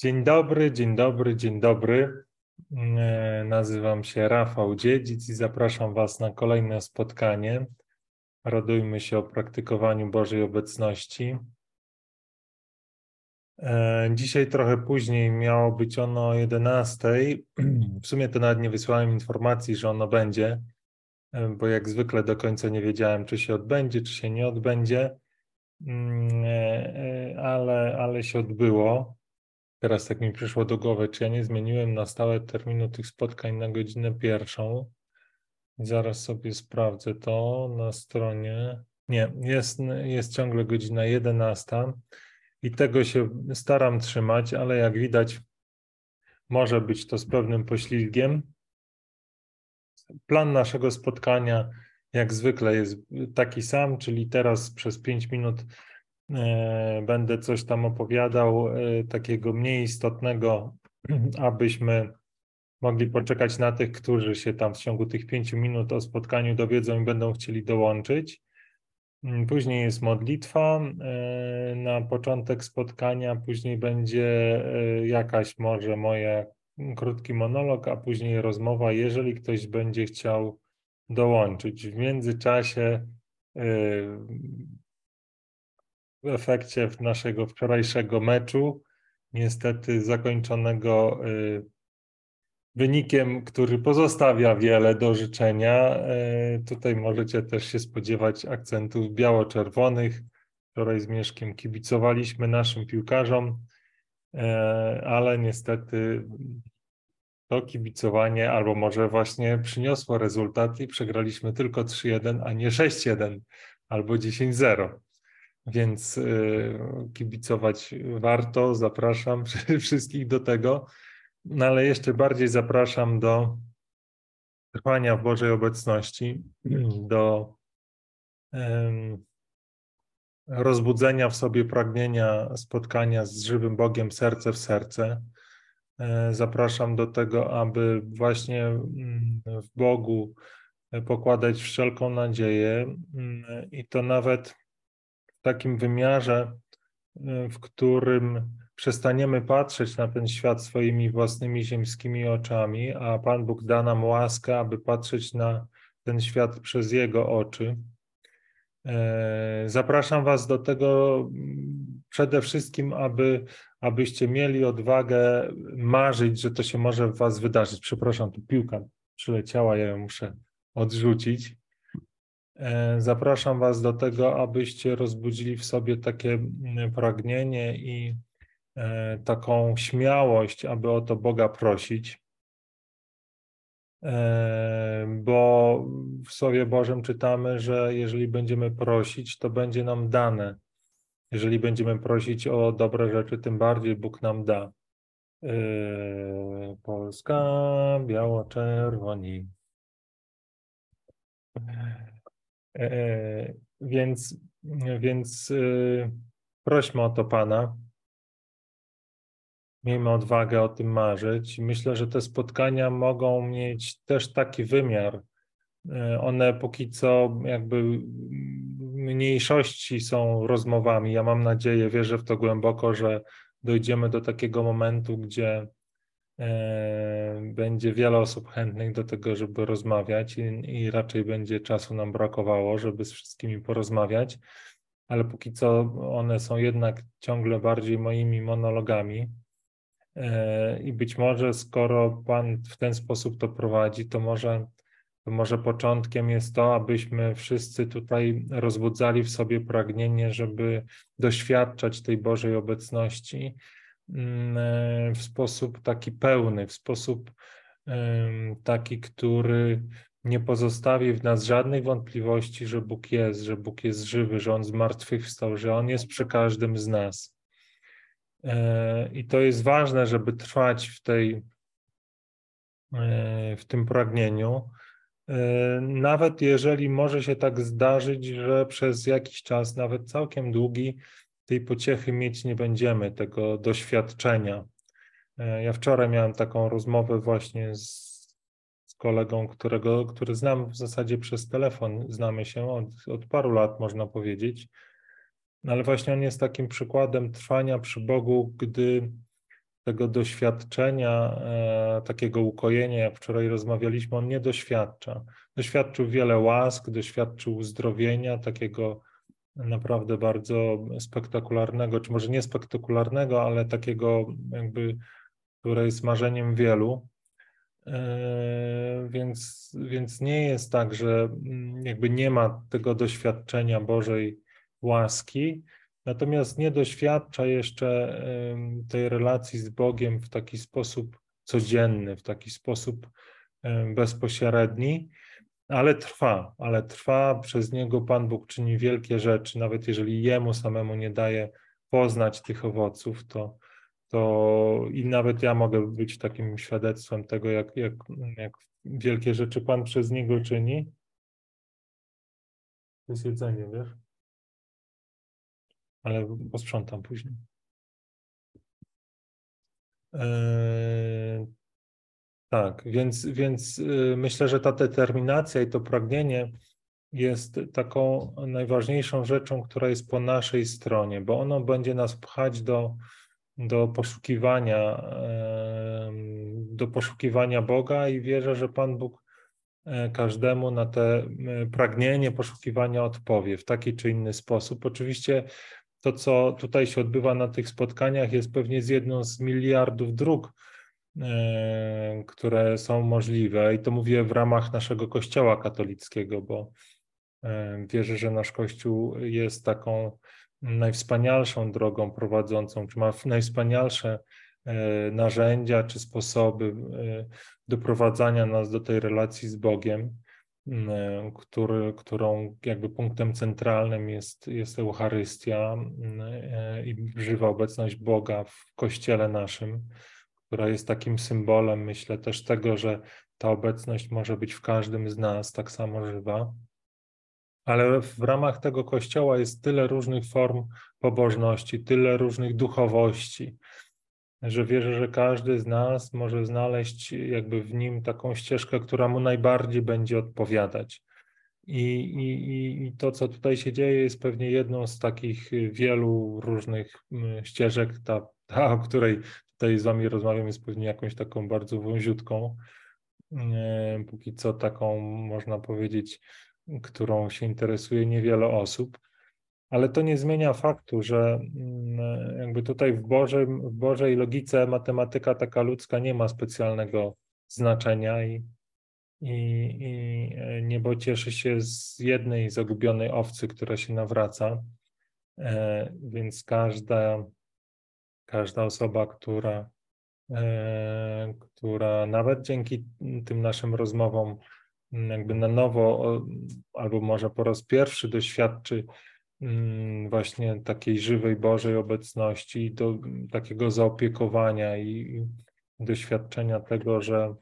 Dzień dobry, dzień dobry, dzień dobry. E, nazywam się Rafał Dziedzic i zapraszam Was na kolejne spotkanie. Radujmy się o praktykowaniu Bożej obecności. E, dzisiaj trochę później miało być ono o 11. W sumie to nawet nie wysłałem informacji, że ono będzie, e, bo jak zwykle do końca nie wiedziałem, czy się odbędzie, czy się nie odbędzie, mm, ale, ale się odbyło. Teraz tak mi przyszło do głowy, czy ja nie zmieniłem na stałe terminu tych spotkań na godzinę pierwszą. Zaraz sobie sprawdzę to na stronie. Nie, jest, jest ciągle godzina 11 i tego się staram trzymać, ale jak widać, może być to z pewnym poślizgiem. Plan naszego spotkania, jak zwykle, jest taki sam, czyli teraz przez 5 minut będę coś tam opowiadał e, takiego mniej istotnego, abyśmy mogli poczekać na tych, którzy się tam w ciągu tych pięciu minut o spotkaniu dowiedzą i będą chcieli dołączyć. Mm, później jest modlitwa e, na początek spotkania, później będzie jakaś może moja krótki monolog, a później rozmowa, jeżeli ktoś będzie chciał dołączyć. W międzyczasie w efekcie naszego wczorajszego meczu, niestety zakończonego y, wynikiem, który pozostawia wiele do życzenia. Y, tutaj możecie też się spodziewać akcentów biało-czerwonych. Wczoraj z Mieszkiem kibicowaliśmy naszym piłkarzom, y, ale niestety to kibicowanie albo może właśnie przyniosło rezultat i przegraliśmy tylko 3-1, a nie 6-1 albo 10-0 więc y, kibicować warto. Zapraszam wszystkich do tego, no ale jeszcze bardziej zapraszam do trwania w Bożej obecności, do rozbudzenia w sobie pragnienia spotkania z żywym Bogiem serce w serce. E, zapraszam do tego, aby właśnie mm, w Bogu pokładać wszelką nadzieję mm, i to nawet takim wymiarze, y, w którym przestaniemy patrzeć na ten świat swoimi własnymi ziemskimi oczami, a Pan Bóg da nam łaskę, aby patrzeć na ten świat przez Jego oczy. E, zapraszam Was do tego mm, przede wszystkim, aby, abyście mieli odwagę marzyć, że to się może w Was wydarzyć. Przepraszam, tu piłka przyleciała, ja ją muszę odrzucić. E, zapraszam Was do tego, abyście rozbudzili w sobie takie mm, pragnienie i e, taką śmiałość, aby o to Boga prosić. E, bo w Słowie Bożym czytamy, że jeżeli będziemy prosić, to będzie nam dane. Jeżeli będziemy prosić o dobre rzeczy, tym bardziej Bóg nam da. Polska, biało-czerwoni. E, więc, więc e, prośmy o to Pana. Miejmy odwagę o tym marzyć. Myślę, że te spotkania mogą mieć też taki wymiar. E, one póki co jakby mniejszości są rozmowami. Ja mam nadzieję, wierzę w to głęboko, że dojdziemy do takiego momentu, gdzie będzie wiele osób chętnych do tego, żeby rozmawiać i, i, raczej będzie czasu nam brakowało, żeby z wszystkimi porozmawiać, ale póki co one są jednak ciągle bardziej moimi monologami. E, I być może, skoro Pan w ten sposób to prowadzi, to może, to może początkiem jest to, abyśmy wszyscy tutaj rozbudzali w sobie pragnienie, żeby doświadczać tej Bożej obecności w sposób taki pełny, w sposób taki, który nie pozostawi w nas żadnej wątpliwości, że Bóg jest, że Bóg jest żywy, że On zmartwychwstał, że On jest przy każdym z nas. E, I to jest ważne, żeby trwać w tej, e, w tym pragnieniu. Nawet jeżeli może się tak zdarzyć, że przez jakiś czas, nawet całkiem długi, tej pociechy mieć nie będziemy, tego doświadczenia. E, ja wczoraj miałem taką rozmowę właśnie z, kolegą, którego, który znam w zasadzie przez telefon, znamy się od, od paru lat, można powiedzieć, no ale właśnie on jest takim przykładem trwania przy Bogu, gdy tego doświadczenia, e, takiego ukojenia, jak wczoraj rozmawialiśmy, on nie doświadcza. Doświadczył wiele łask, doświadczył uzdrowienia, takiego naprawdę bardzo spektakularnego, czy może nie spektakularnego, ale takiego jakby, które jest marzeniem wielu. E, więc, więc nie jest tak, że mm, jakby nie ma tego doświadczenia Bożej łaski, natomiast nie doświadcza jeszcze tej relacji z Bogiem w taki sposób codzienny, w taki sposób bezpośredni, ale trwa, ale trwa, przez niego Pan Bóg czyni wielkie rzeczy, nawet jeżeli jemu samemu nie daje poznać tych owoców, to, to i nawet ja mogę być takim świadectwem tego, jak, jak, jak wielkie rzeczy Pan przez niego czyni. To jest jedzenie, wiesz? Ale posprzątam później. Eee, tak, więc, więc y, myślę, że ta determinacja i to pragnienie jest taką najważniejszą rzeczą, która jest po naszej stronie, bo ono będzie nas pchać do, do poszukiwania, do poszukiwania Boga i wierzę, że Pan Bóg e, każdemu na te pragnienie poszukiwania odpowie w taki czy inny sposób. Oczywiście to, co tutaj się odbywa na tych spotkaniach, jest pewnie z jedną z miliardów dróg, e, które są możliwe, i to mówię w ramach naszego Kościoła katolickiego, bo e, wierzę, że nasz Kościół jest taką najwspanialszą drogą prowadzącą, czy ma najwspanialsze e, narzędzia czy sposoby doprowadzania nas do tej relacji z Bogiem. E, który, którą jakby punktem centralnym jest, jest Eucharystia e, i żywa obecność Boga w Kościele naszym, która jest takim symbolem, myślę, też tego, że ta obecność może być w każdym z nas tak samo żywa. Ale w ramach tego Kościoła jest tyle różnych form pobożności, tyle różnych duchowości, że wierzę, że każdy z nas może znaleźć jakby w nim taką ścieżkę, która mu najbardziej będzie odpowiadać. I, i, I to, co tutaj się dzieje, jest pewnie jedną z takich wielu różnych mm, ścieżek. Ta, ta o której tutaj z Wami rozmawiam, jest pewnie jakąś taką bardzo wąziutką. Póki co, taką można powiedzieć, którą się interesuje niewiele osób ale to nie zmienia faktu, że mm, jakby tutaj w, Bożym, w Bożej logice matematyka taka ludzka nie ma specjalnego znaczenia i, i, i e, niebo cieszy się z jednej zagubionej owcy, która się nawraca, e, więc każda, każda osoba, która, e, która nawet dzięki tym naszym rozmowom jakby na nowo albo może po raz pierwszy doświadczy właśnie takiej żywej Bożej obecności, do takiego zaopiekowania i doświadczenia tego, że,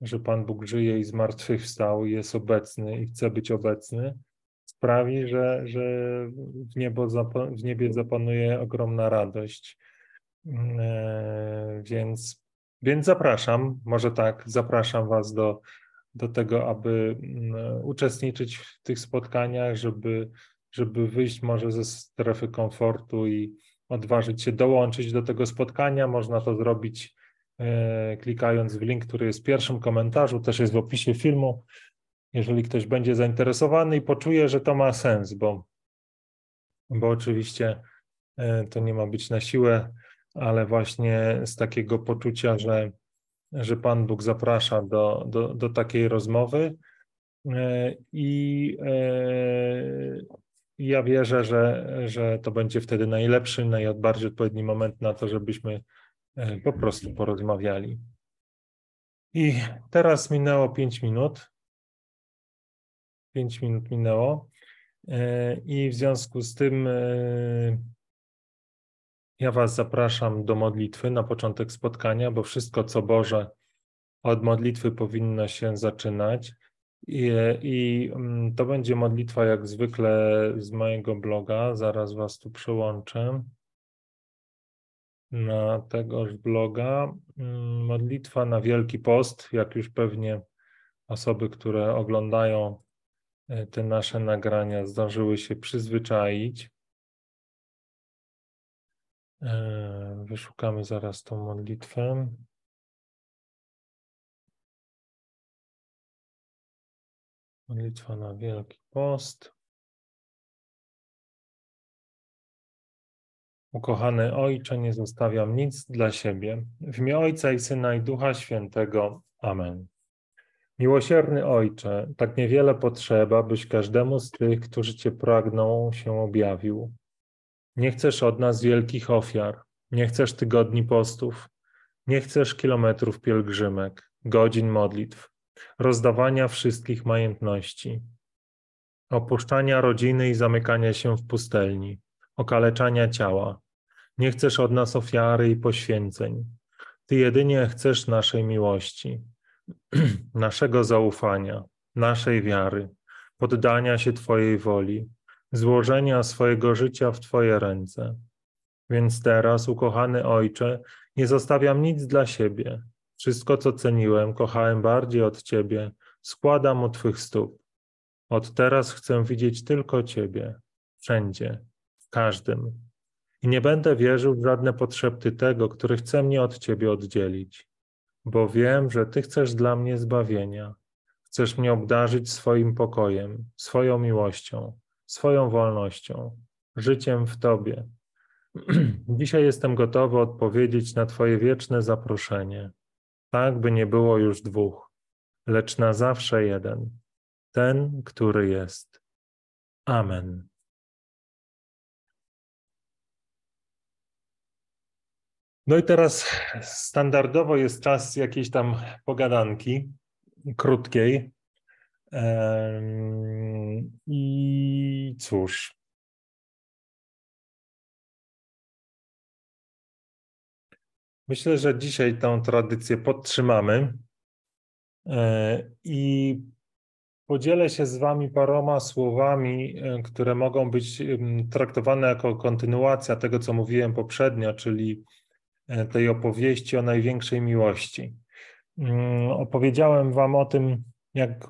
że Pan Bóg żyje i zmartwychwstał i jest obecny i chce być obecny, sprawi, że, że w, niebo, w niebie zapanuje ogromna radość. E, więc, więc zapraszam, może tak, zapraszam Was do, do tego, aby mm, uczestniczyć w tych spotkaniach, żeby żeby wyjść może ze strefy komfortu i odważyć się dołączyć do tego spotkania. Można to zrobić e, klikając w link, który jest w pierwszym komentarzu, też jest w opisie filmu. Jeżeli ktoś będzie zainteresowany i poczuje, że to ma sens, bo, bo oczywiście e, to nie ma być na siłę, ale właśnie z takiego poczucia, że, że Pan Bóg zaprasza do, do, do takiej rozmowy. E, I ja wierzę, że, że to będzie wtedy najlepszy, najbardziej odpowiedni moment na to, żebyśmy e, po prostu porozmawiali. I teraz minęło 5 minut. 5 minut minęło. E, I w związku z tym e, ja Was zapraszam do modlitwy na początek spotkania, bo wszystko, co Boże, od modlitwy powinno się zaczynać. I, I, mm, to będzie modlitwa jak zwykle z mojego bloga. Zaraz Was tu przełączę na tegoż bloga. Mm, modlitwa na Wielki Post, jak już pewnie osoby, które oglądają e, te nasze nagrania, zdążyły się przyzwyczaić. E, wyszukamy zaraz tą modlitwę. Modlitwa na Wielki Post. Ukochany Ojcze, nie zostawiam nic dla siebie. W imię Ojca i Syna i Ducha Świętego. Amen. Miłosierny Ojcze, tak niewiele potrzeba, byś każdemu z tych, którzy Cię pragną, się objawił. Nie chcesz od nas wielkich ofiar, nie chcesz tygodni postów, nie chcesz kilometrów pielgrzymek, godzin modlitw, rozdawania wszystkich majątności, opuszczania rodziny i zamykania się w pustelni, okaleczania ciała. Nie chcesz od nas ofiary i poświęceń. Ty jedynie chcesz naszej miłości, naszego zaufania, naszej wiary, poddania się Twojej woli, złożenia swojego życia w Twoje ręce. Więc teraz, ukochany Ojcze, nie zostawiam nic dla siebie. Wszystko, co ceniłem, kochałem bardziej od Ciebie, składam u Twych stóp. Od teraz chcę widzieć tylko Ciebie, wszędzie, w każdym. I nie będę wierzył w żadne potrzeby tego, który chce mnie od Ciebie oddzielić, bo wiem, że Ty chcesz dla mnie zbawienia. Chcesz mnie obdarzyć swoim pokojem, swoją miłością, swoją wolnością, życiem w Tobie. Dzisiaj jestem gotowy odpowiedzieć na Twoje wieczne zaproszenie, tak by nie było już dwóch, lecz na zawsze jeden, ten, który jest. Amen. No i teraz standardowo jest czas jakiejś tam pogadanki krótkiej. I cóż. Myślę, że dzisiaj tę tradycję podtrzymamy e, i podzielę się z Wami paroma słowami, e, które mogą być traktowane jako kontynuacja tego, co mówiłem poprzednio, czyli e, tej opowieści o największej miłości. Mm, opowiedziałem Wam o tym, jak,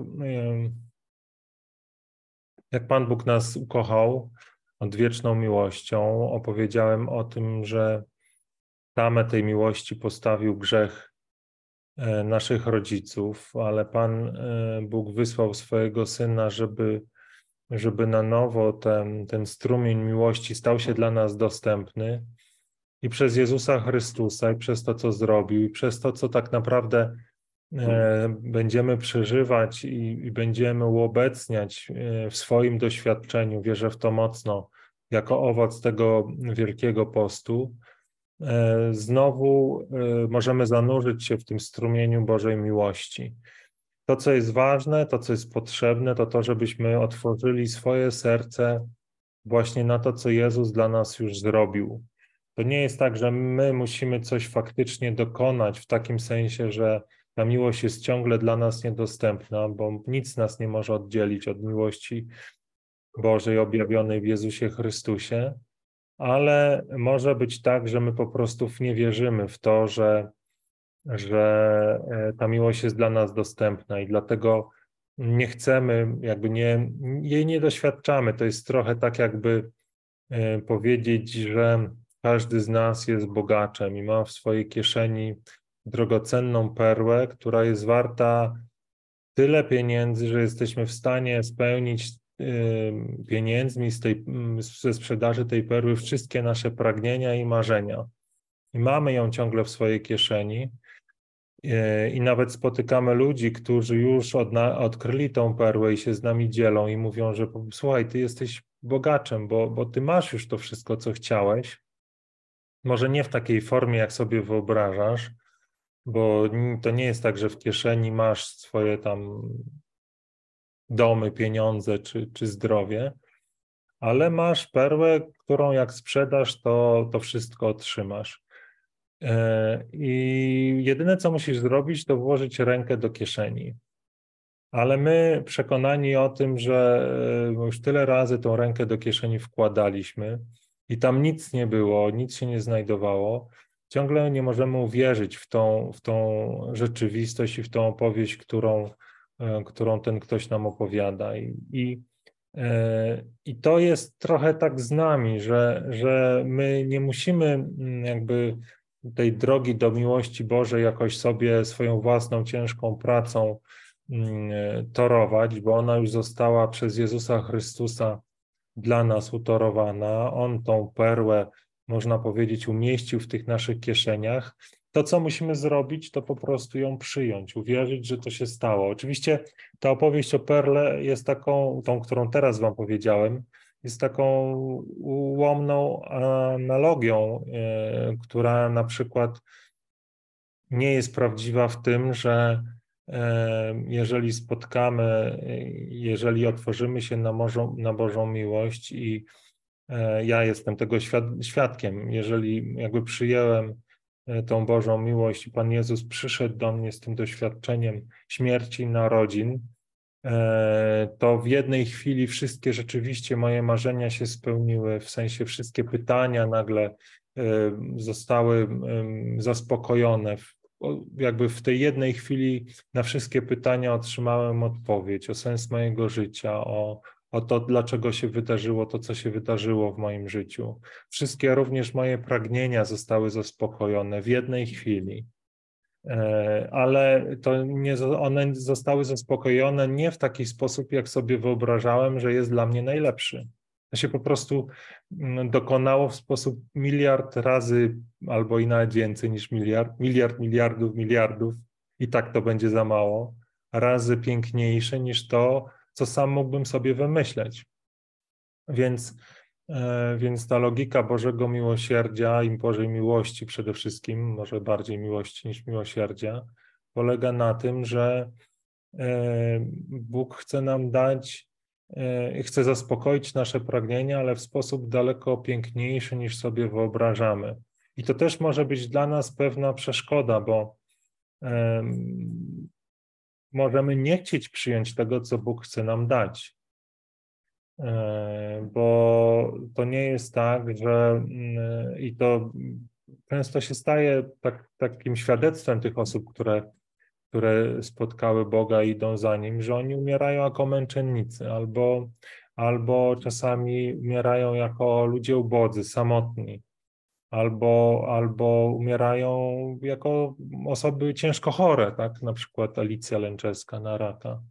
jak Pan Bóg nas ukochał odwieczną miłością. Opowiedziałem o tym, że tamę tej miłości postawił grzech e, naszych rodziców, ale Pan e, Bóg wysłał swojego Syna, żeby, żeby na nowo ten, ten strumień miłości stał się dla nas dostępny. I przez Jezusa Chrystusa, i przez to, co zrobił, i przez to, co tak naprawdę będziemy przeżywać i, i będziemy uobecniać w swoim doświadczeniu, wierzę w to mocno, jako owoc tego wielkiego postu, E, znowu e, możemy zanurzyć się w tym strumieniu Bożej miłości. To, co jest ważne, to, co jest potrzebne, to to, żebyśmy otworzyli swoje serce właśnie na to, co Jezus dla nas już zrobił. To nie jest tak, że my musimy coś faktycznie dokonać w takim sensie, że ta miłość jest ciągle dla nas niedostępna, bo nic nas nie może oddzielić od miłości Bożej objawionej w Jezusie Chrystusie ale może być tak, że my po prostu nie wierzymy w to, że, że e, ta miłość jest dla nas dostępna i dlatego nie chcemy, jakby nie, jej nie doświadczamy. To jest trochę tak, jakby e, powiedzieć, że każdy z nas jest bogaczem i ma w swojej kieszeni drogocenną perłę, która jest warta tyle pieniędzy, że jesteśmy w stanie spełnić pieniędzmi z tej, ze sprzedaży tej perły wszystkie nasze pragnienia i marzenia. I mamy ją ciągle w swojej kieszeni. E, I nawet spotykamy ludzi, którzy już odna- odkryli tą perłę i się z nami dzielą i mówią, że słuchaj, ty jesteś bogaczem, bo, bo ty masz już to wszystko, co chciałeś. Może nie w takiej formie, jak sobie wyobrażasz, bo to nie jest tak, że w kieszeni masz swoje tam domy, pieniądze czy, czy zdrowie, ale masz perłę, którą jak sprzedasz, to, to wszystko otrzymasz. E, I jedyne, co musisz zrobić, to włożyć rękę do kieszeni. Ale my, przekonani o tym, że e, już tyle razy tą rękę do kieszeni wkładaliśmy i tam nic nie było, nic się nie znajdowało, ciągle nie możemy uwierzyć w tą, w tą rzeczywistość i w tą opowieść, którą, E, którą ten ktoś nam opowiada. I, i I to jest trochę tak z nami, że, że my nie musimy jakby tej drogi do miłości Bożej jakoś sobie swoją własną ciężką pracą torować, bo ona już została przez Jezusa Chrystusa dla nas utorowana. On tą perłę, można powiedzieć, umieścił w tych naszych kieszeniach. To, co musimy zrobić, to po prostu ją przyjąć, uwierzyć, że to się stało. Oczywiście ta opowieść o perle jest taką, tą, którą teraz Wam powiedziałem, jest taką ułomną analogią, e, która na przykład nie jest prawdziwa w tym, że e, jeżeli spotkamy, jeżeli otworzymy się na, Bożą, na Bożą miłość i e, ja jestem tego świadkiem, jeżeli jakby przyjęłem tą Bożą miłość i Pan Jezus przyszedł do mnie z tym doświadczeniem śmierci narodzin, E, to w jednej chwili wszystkie rzeczywiście moje marzenia się spełniły, w sensie wszystkie pytania nagle e, zostały zaspokojone. Jakby w tej jednej chwili na wszystkie pytania otrzymałem odpowiedź o sens mojego życia, o, o to, dlaczego się wydarzyło to, co się wydarzyło w moim życiu. Wszystkie również moje pragnienia zostały zaspokojone w jednej chwili. E, ale to nie, one zostały zaspokojone nie w taki sposób, jak sobie wyobrażałem, że jest dla mnie najlepszy. To się po prostu mm, dokonało w sposób miliard razy, albo i nawet więcej niż miliard, miliard, miliardów, miliardów, i tak to będzie za mało, razy piękniejsze niż to, co sam mógłbym sobie wymyśleć. Więc E, więc ta logika Bożego miłosierdzia i Bożej miłości przede wszystkim, może bardziej miłości niż miłosierdzia, polega na tym, że e, Bóg chce nam dać, e, chce zaspokoić nasze pragnienia, ale w sposób daleko piękniejszy niż sobie wyobrażamy. I to też może być dla nas pewna przeszkoda, bo możemy nie chcieć przyjąć tego, co Bóg chce nam dać. E, bo to nie jest tak, że mm, i to często się staje tak, takim świadectwem tych osób, które, które spotkały Boga i idą za Nim, że oni umierają jako męczennicy albo, albo czasami umierają jako ludzie ubodzy, samotni, albo, albo umierają jako osoby ciężko chore, tak, na przykład Alicja Lęczewska na raka.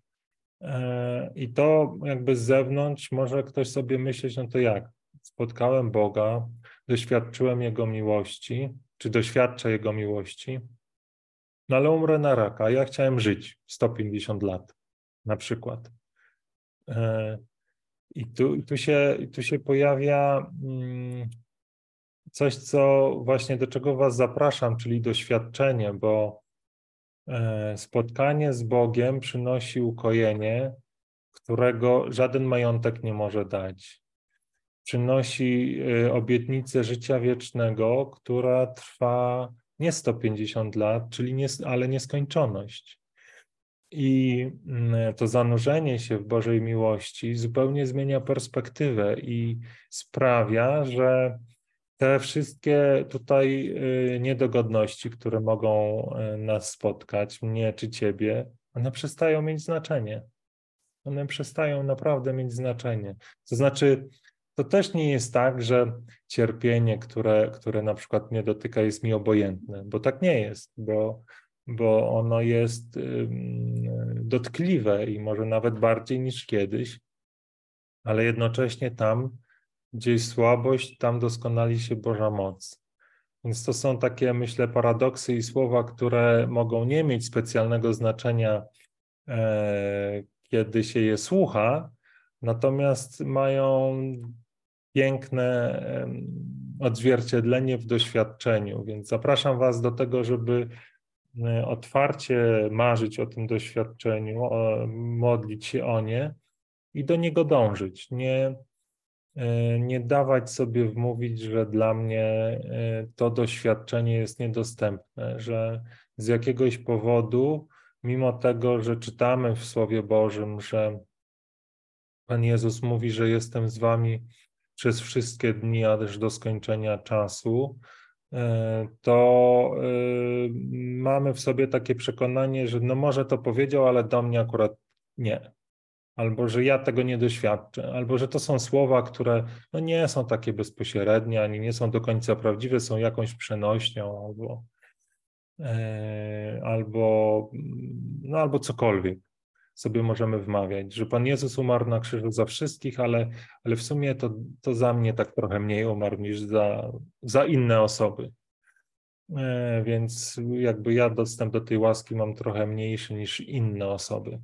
E, I to jakby z zewnątrz może ktoś sobie myśleć, no to jak? Spotkałem Boga, doświadczyłem Jego miłości, czy doświadczę Jego miłości, no ale umrę na raka. Ja chciałem żyć 150 lat, na przykład. E, I tu, tu, się, tu się pojawia mm, coś, co właśnie do czego Was zapraszam, czyli doświadczenie, bo E, spotkanie z Bogiem przynosi ukojenie, którego żaden majątek nie może dać. Przynosi e, obietnicę życia wiecznego, która trwa nie 150 lat, czyli nie, ale nieskończoność. I mm, to zanurzenie się w Bożej miłości zupełnie zmienia perspektywę i sprawia, że te wszystkie tutaj y, niedogodności, które mogą y, nas spotkać, mnie czy ciebie, one przestają mieć znaczenie. One przestają naprawdę mieć znaczenie. To znaczy, to też nie jest tak, że cierpienie, które, które na przykład mnie dotyka, jest mi obojętne, bo tak nie jest, bo, bo ono jest dotkliwe i może nawet bardziej niż kiedyś, ale jednocześnie tam gdzie jest słabość, tam doskonali się Boża moc. Więc to są takie, myślę, paradoksy i słowa, które mogą nie mieć specjalnego znaczenia, e, kiedy się je słucha, natomiast mają piękne odzwierciedlenie w doświadczeniu. Więc zapraszam Was do tego, żeby e, otwarcie marzyć o tym doświadczeniu, modlić się o nie i do niego dążyć. Nie nie dawać sobie wmówić, że dla mnie e, to doświadczenie jest niedostępne, że z jakiegoś powodu, mimo tego, że czytamy w Słowie Bożym, że Pan Jezus mówi, że jestem z Wami przez wszystkie dni, aż do skończenia czasu, e, to mamy w sobie takie przekonanie, że no może to powiedział, ale do mnie akurat nie. Albo że ja tego nie doświadczę, albo że to są słowa, które no nie są takie bezpośrednie, ani nie są do końca prawdziwe, są jakąś przenośnią, albo, e, albo, no, albo cokolwiek sobie możemy wmawiać, że Pan Jezus umarł na krzyżu za wszystkich, ale, ale w sumie to, to za mnie tak trochę mniej umarł niż za, za inne osoby. E, więc jakby ja dostęp do tej łaski mam trochę mniejszy niż inne osoby.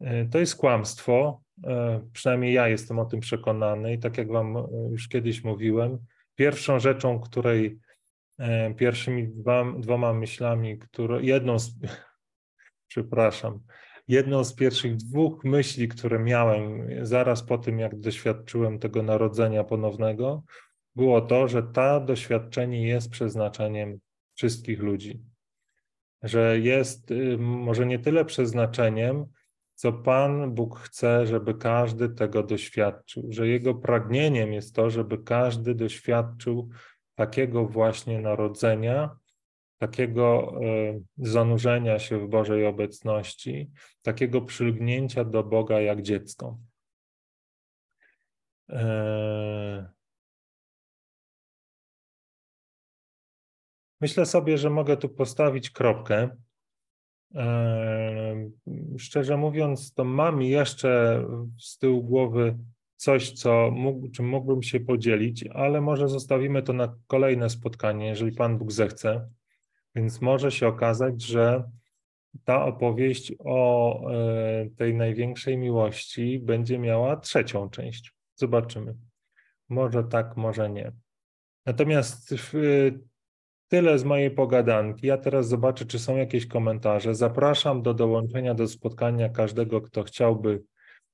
E, to jest kłamstwo, e, przynajmniej ja jestem o tym przekonany i tak jak Wam już kiedyś mówiłem, pierwszą rzeczą, której pierwszymi dwoma myślami, które, jedną z, przepraszam, jedną z pierwszych dwóch myśli, które miałem zaraz po tym, jak doświadczyłem tego narodzenia ponownego, było to, że to doświadczenie jest przeznaczeniem wszystkich ludzi. Że jest y, może nie tyle przeznaczeniem, co Pan Bóg chce, żeby każdy tego doświadczył, że Jego pragnieniem jest to, żeby każdy doświadczył takiego właśnie narodzenia, takiego y, zanurzenia się w Bożej obecności, takiego przylgnięcia do Boga jak dziecko. E, Myślę sobie, że mogę tu postawić kropkę. Szczerze mówiąc, to mam jeszcze z tyłu głowy coś, co mógł, czym mógłbym się podzielić, ale może zostawimy to na kolejne spotkanie, jeżeli Pan Bóg zechce. Więc może się okazać, że ta opowieść o e, tej największej miłości będzie miała trzecią część. Zobaczymy. Może tak, może nie. Natomiast Tyle z mojej pogadanki. Ja teraz zobaczę, czy są jakieś komentarze. Zapraszam do dołączenia do spotkania każdego, kto chciałby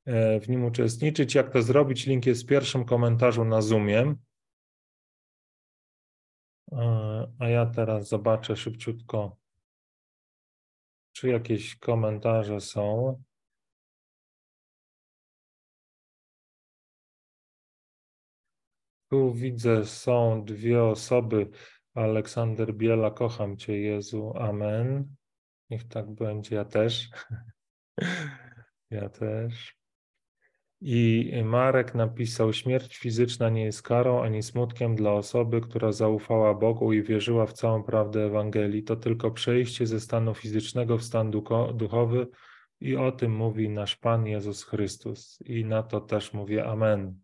e, w nim uczestniczyć. Jak to zrobić? Link jest w pierwszym komentarzu na Zoomie. E, a ja teraz zobaczę szybciutko, czy jakieś komentarze są. Tu widzę, są dwie osoby. Aleksander Biela, kocham Cię, Jezu. Amen. Niech tak będzie. Ja też. ja też. I Marek napisał: Śmierć fizyczna nie jest karą ani smutkiem dla osoby, która zaufała Bogu i wierzyła w całą prawdę Ewangelii. To tylko przejście ze stanu fizycznego w stan duchowy, i o tym mówi nasz Pan Jezus Chrystus. I na to też mówię Amen.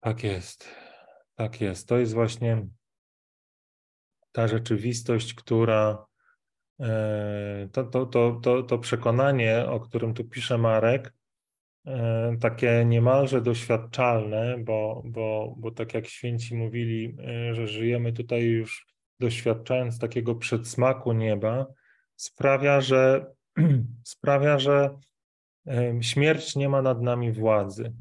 Tak jest. Tak jest. To jest właśnie ta rzeczywistość, która e, to, to, to, to, to przekonanie, o którym tu pisze Marek, e, takie niemalże doświadczalne, bo, bo, bo tak jak święci mówili, e, że żyjemy tutaj już doświadczając takiego przedsmaku nieba, sprawia, że sprawia, że śmierć nie ma nad nami władzy.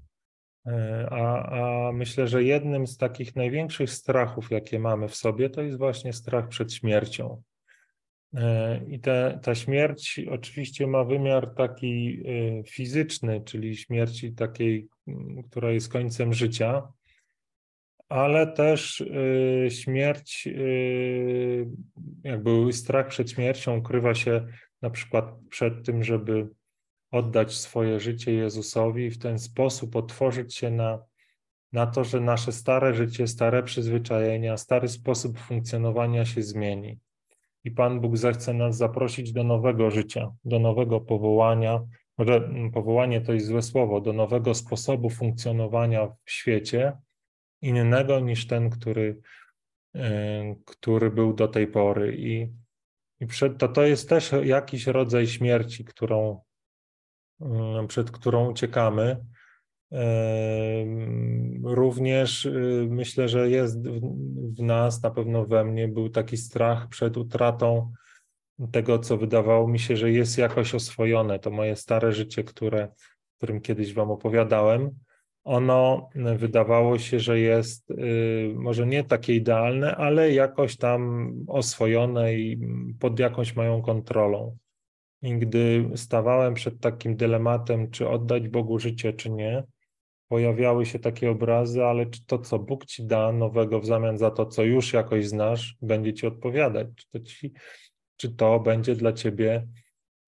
E, a, a myślę, że jednym z takich największych strachów, jakie mamy w sobie, to jest właśnie strach przed śmiercią. E, I te, ta śmierć oczywiście ma wymiar taki e, fizyczny, czyli śmierci takiej, która jest końcem życia, ale też śmierć, jakby strach przed śmiercią ukrywa się na przykład przed tym, żeby oddać swoje życie Jezusowi i w ten sposób otworzyć się na, na to, że nasze stare życie, stare przyzwyczajenia, stary sposób funkcjonowania się zmieni. I Pan Bóg zechce nas zaprosić do nowego życia, do nowego powołania. Może mm, powołanie to jest złe słowo, do nowego sposobu funkcjonowania w świecie, innego niż ten, który, który był do tej pory. I, i przed, to, to jest też jakiś rodzaj śmierci, którą przed którą uciekamy. Również y, myślę, że jest w nas, na pewno we mnie, był taki strach przed utratą tego, co wydawało mi się, że jest jakoś oswojone. To moje stare życie, które, którym kiedyś Wam opowiadałem, ono wydawało się, że jest y, może nie takie idealne, ale jakoś tam oswojone i pod jakąś moją kontrolą. I gdy stawałem przed takim dylematem, czy oddać Bogu życie, czy nie, pojawiały się takie obrazy, ale czy to, co Bóg ci da nowego w zamian za to, co już jakoś znasz, będzie ci odpowiadać? Czy to, ci, czy to będzie dla ciebie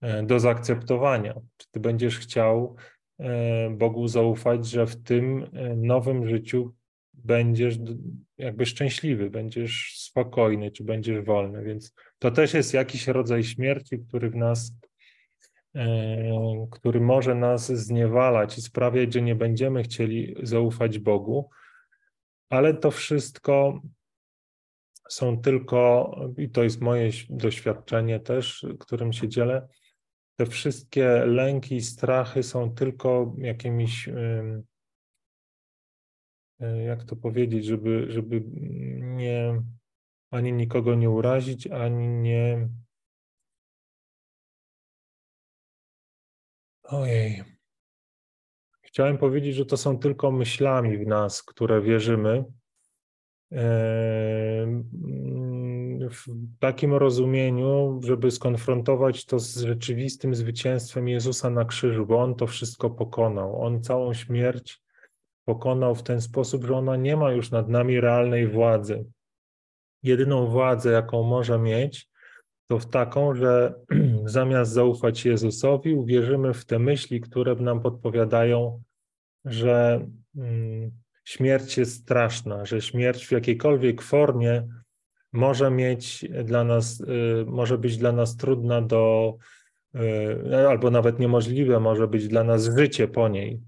e, do zaakceptowania. Czy ty będziesz chciał e, Bogu zaufać, że w tym nowym życiu będziesz jakby szczęśliwy, będziesz spokojny, czy będziesz wolny. Więc to też jest jakiś rodzaj śmierci, który w nas, który może nas zniewalać i sprawiać, że nie będziemy chcieli zaufać Bogu, ale to wszystko są tylko, i to jest moje doświadczenie też, którym się dzielę, te wszystkie lęki i strachy są tylko jakimiś, e, jak to powiedzieć, żeby, żeby nie, ani nikogo nie urazić, ani nie. Ojej. Chciałem powiedzieć, że to są tylko myślami w nas, które wierzymy, w takim rozumieniu, żeby skonfrontować to z rzeczywistym zwycięstwem Jezusa na krzyżu, bo On to wszystko pokonał. On całą śmierć pokonał w ten sposób, że ona nie ma już nad nami realnej władzy. Jedyną władzę, jaką może mieć, to w taką, że zamiast zaufać Jezusowi, uwierzymy w te myśli, które nam podpowiadają, że mm, śmierć jest straszna, że śmierć w jakiejkolwiek formie może mieć dla nas, y, może być dla nas trudna do, y, albo nawet niemożliwe może być dla nas życie po niej.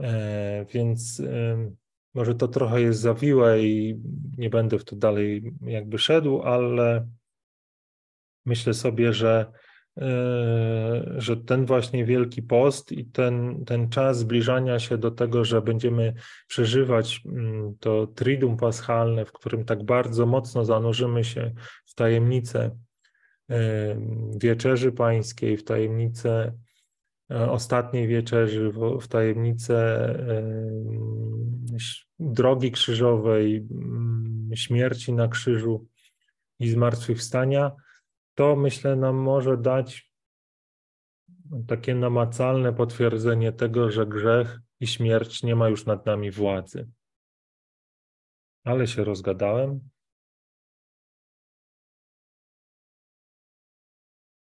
E, więc y, może to trochę jest zawiłe i nie będę w to dalej jakby szedł, ale myślę sobie, że E, że ten właśnie Wielki Post i ten, ten czas zbliżania się do tego, że będziemy przeżywać mm, to Triduum Paschalne, w którym tak bardzo mocno zanurzymy się w tajemnicę e, wieczerzy pańskiej, w tajemnicę e, ostatniej wieczerzy, w tajemnicę drogi krzyżowej, śmierci na krzyżu i zmartwychwstania, to myślę nam może dać takie namacalne potwierdzenie tego, że grzech i śmierć nie ma już nad nami władzy. Ale się rozgadałem.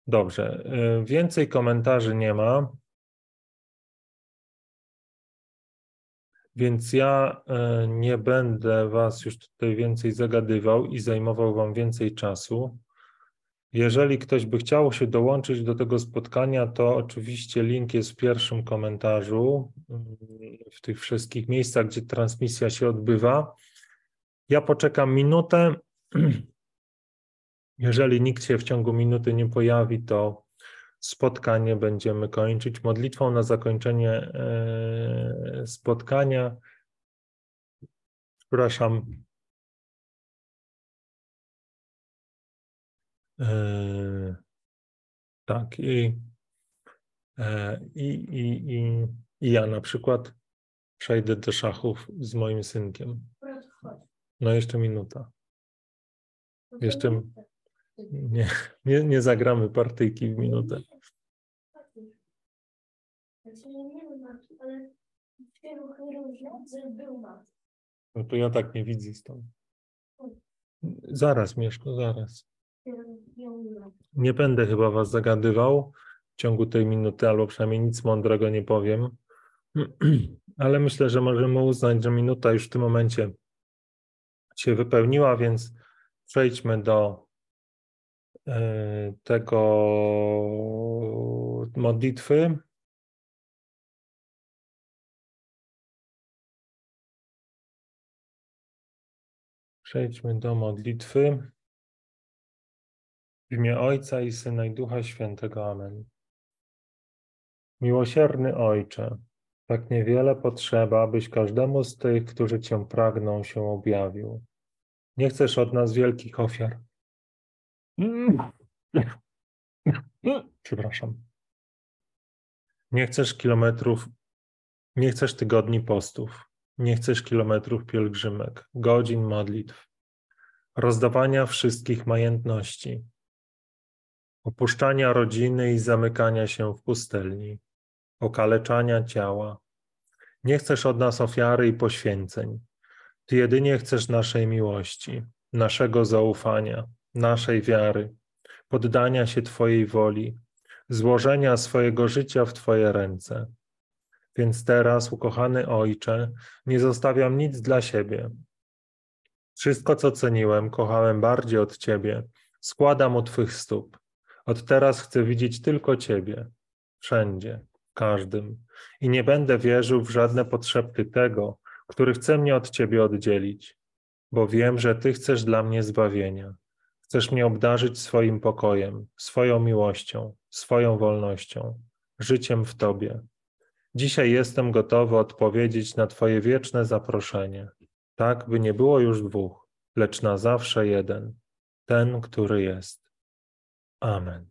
Dobrze, y, więcej komentarzy nie ma. Więc ja y, nie będę Was już tutaj więcej zagadywał i zajmował Wam więcej czasu. Jeżeli ktoś by chciał się dołączyć do tego spotkania, to oczywiście link jest w pierwszym komentarzu w tych wszystkich miejscach, gdzie transmisja się odbywa. Ja poczekam minutę. Jeżeli nikt się w ciągu minuty nie pojawi, to spotkanie będziemy kończyć modlitwą na zakończenie e, spotkania. Przepraszam, tak, i, e, i, i, i, i ja na przykład przejdę do szachów z moim synkiem. No jeszcze minuta. Jeszcze nie, nie, nie zagramy partyjki w minutę. No to ja tak nie widzę stąd. Zaraz, Mieszko, zaraz. Nie będę chyba was zagadywał w ciągu tej minuty, albo przynajmniej nic mądrego nie powiem, ale myślę, że możemy uznać, że minuta już w tym momencie się wypełniła, więc przejdźmy do e, tego modlitwy. Przejdźmy do modlitwy. W imię Ojca i Syna i Ducha Świętego. Amen. Miłosierny Ojcze, tak niewiele potrzeba, abyś każdemu z tych, którzy Cię pragną, się objawił. Nie chcesz od nas wielkich ofiar. Przepraszam. Nie chcesz kilometrów, nie chcesz tygodni postów, nie chcesz kilometrów pielgrzymek, godzin modlitw, rozdawania wszystkich majątności, opuszczania rodziny i zamykania się w pustelni, okaleczania ciała. Nie chcesz od nas ofiary i poświęceń. Ty jedynie chcesz naszej miłości, naszego zaufania, naszej wiary, poddania się Twojej woli, złożenia swojego życia w Twoje ręce. Więc teraz, ukochany Ojcze, nie zostawiam nic dla siebie. Wszystko, co ceniłem, kochałem bardziej od Ciebie, składam u Twych stóp. Od teraz chcę widzieć tylko Ciebie, wszędzie, każdym, i nie będę wierzył w żadne potrzeby tego, który chce mnie od Ciebie oddzielić, bo wiem, że Ty chcesz dla mnie zbawienia. Chcesz mnie obdarzyć swoim pokojem, swoją miłością, swoją wolnością, życiem w Tobie. Dzisiaj jestem gotowy odpowiedzieć na Twoje wieczne zaproszenie, tak by nie było już dwóch, lecz na zawsze jeden, ten, który jest. Amen.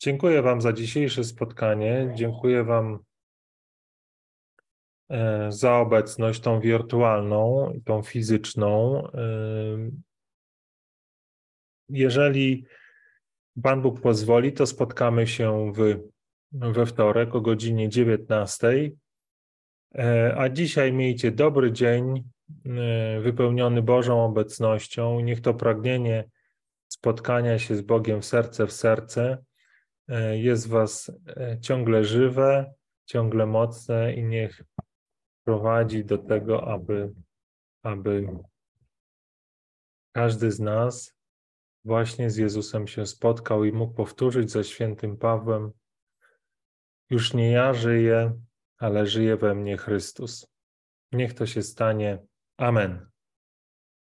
Dziękuję Wam za dzisiejsze spotkanie. Dziękuję Wam e, za obecność tą wirtualną tą fizyczną. E, jeżeli Pan Bóg pozwoli, to spotkamy się w, we wtorek o godzinie 19. E, a dzisiaj miejcie dobry dzień, wypełniony Bożą obecnością. Niech to pragnienie spotkania się z Bogiem serce w serce e, jest w Was e, ciągle żywe, ciągle mocne i niech prowadzi do tego, aby, aby każdy z nas właśnie z Jezusem się spotkał i mógł powtórzyć ze świętym Pawłem: Już nie ja żyję, ale żyje we mnie Chrystus. Niech to się stanie. Amen.